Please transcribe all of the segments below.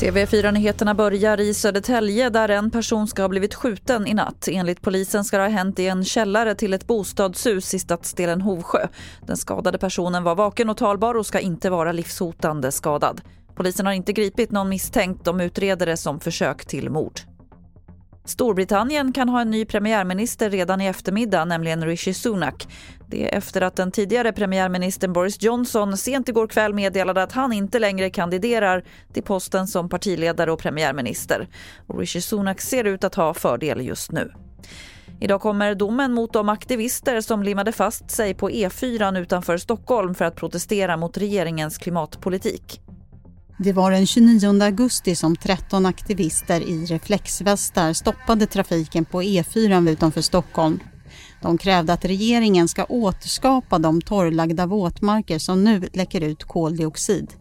TV4-nyheterna börjar i Södertälje där en person ska ha blivit skjuten i natt. Enligt polisen ska det ha hänt i en källare till ett bostadshus i stadsdelen Hovsjö. Den skadade personen var vaken och talbar och ska inte vara livshotande skadad. Polisen har inte gripit någon misstänkt. De utreder det som försök till mord. Storbritannien kan ha en ny premiärminister redan i eftermiddag, nämligen Rishi Sunak. Det är efter att den tidigare premiärministern Boris Johnson sent igår kväll meddelade att han inte längre kandiderar till posten som partiledare och premiärminister. Och Rishi Sunak ser ut att ha fördel just nu. Idag kommer domen mot de aktivister som limmade fast sig på E4 utanför Stockholm för att protestera mot regeringens klimatpolitik. Det var den 29 augusti som 13 aktivister i reflexvästar stoppade trafiken på E4 utanför Stockholm. De krävde att regeringen ska återskapa de torrlagda våtmarker som nu läcker ut koldioxid.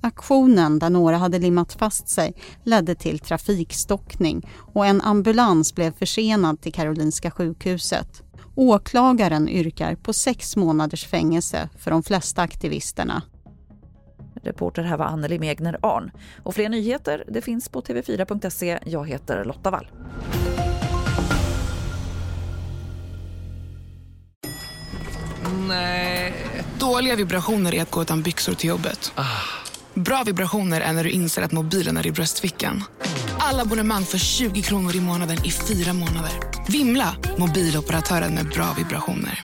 Aktionen, där några hade limmat fast sig, ledde till trafikstockning och en ambulans blev försenad till Karolinska sjukhuset. Åklagaren yrkar på sex månaders fängelse för de flesta aktivisterna. Reporter här var Anneli Megner Arn. Och fler nyheter det finns på tv4.se. Jag heter Lotta Wall. Nej. Dåliga vibrationer är att gå utan byxor till jobbet. Ah. Bra vibrationer är när du inser att mobilen är i bröstfickan. Alla abonnemang för 20 kronor i månaden i fyra månader. Vimla! Mobiloperatören med bra vibrationer.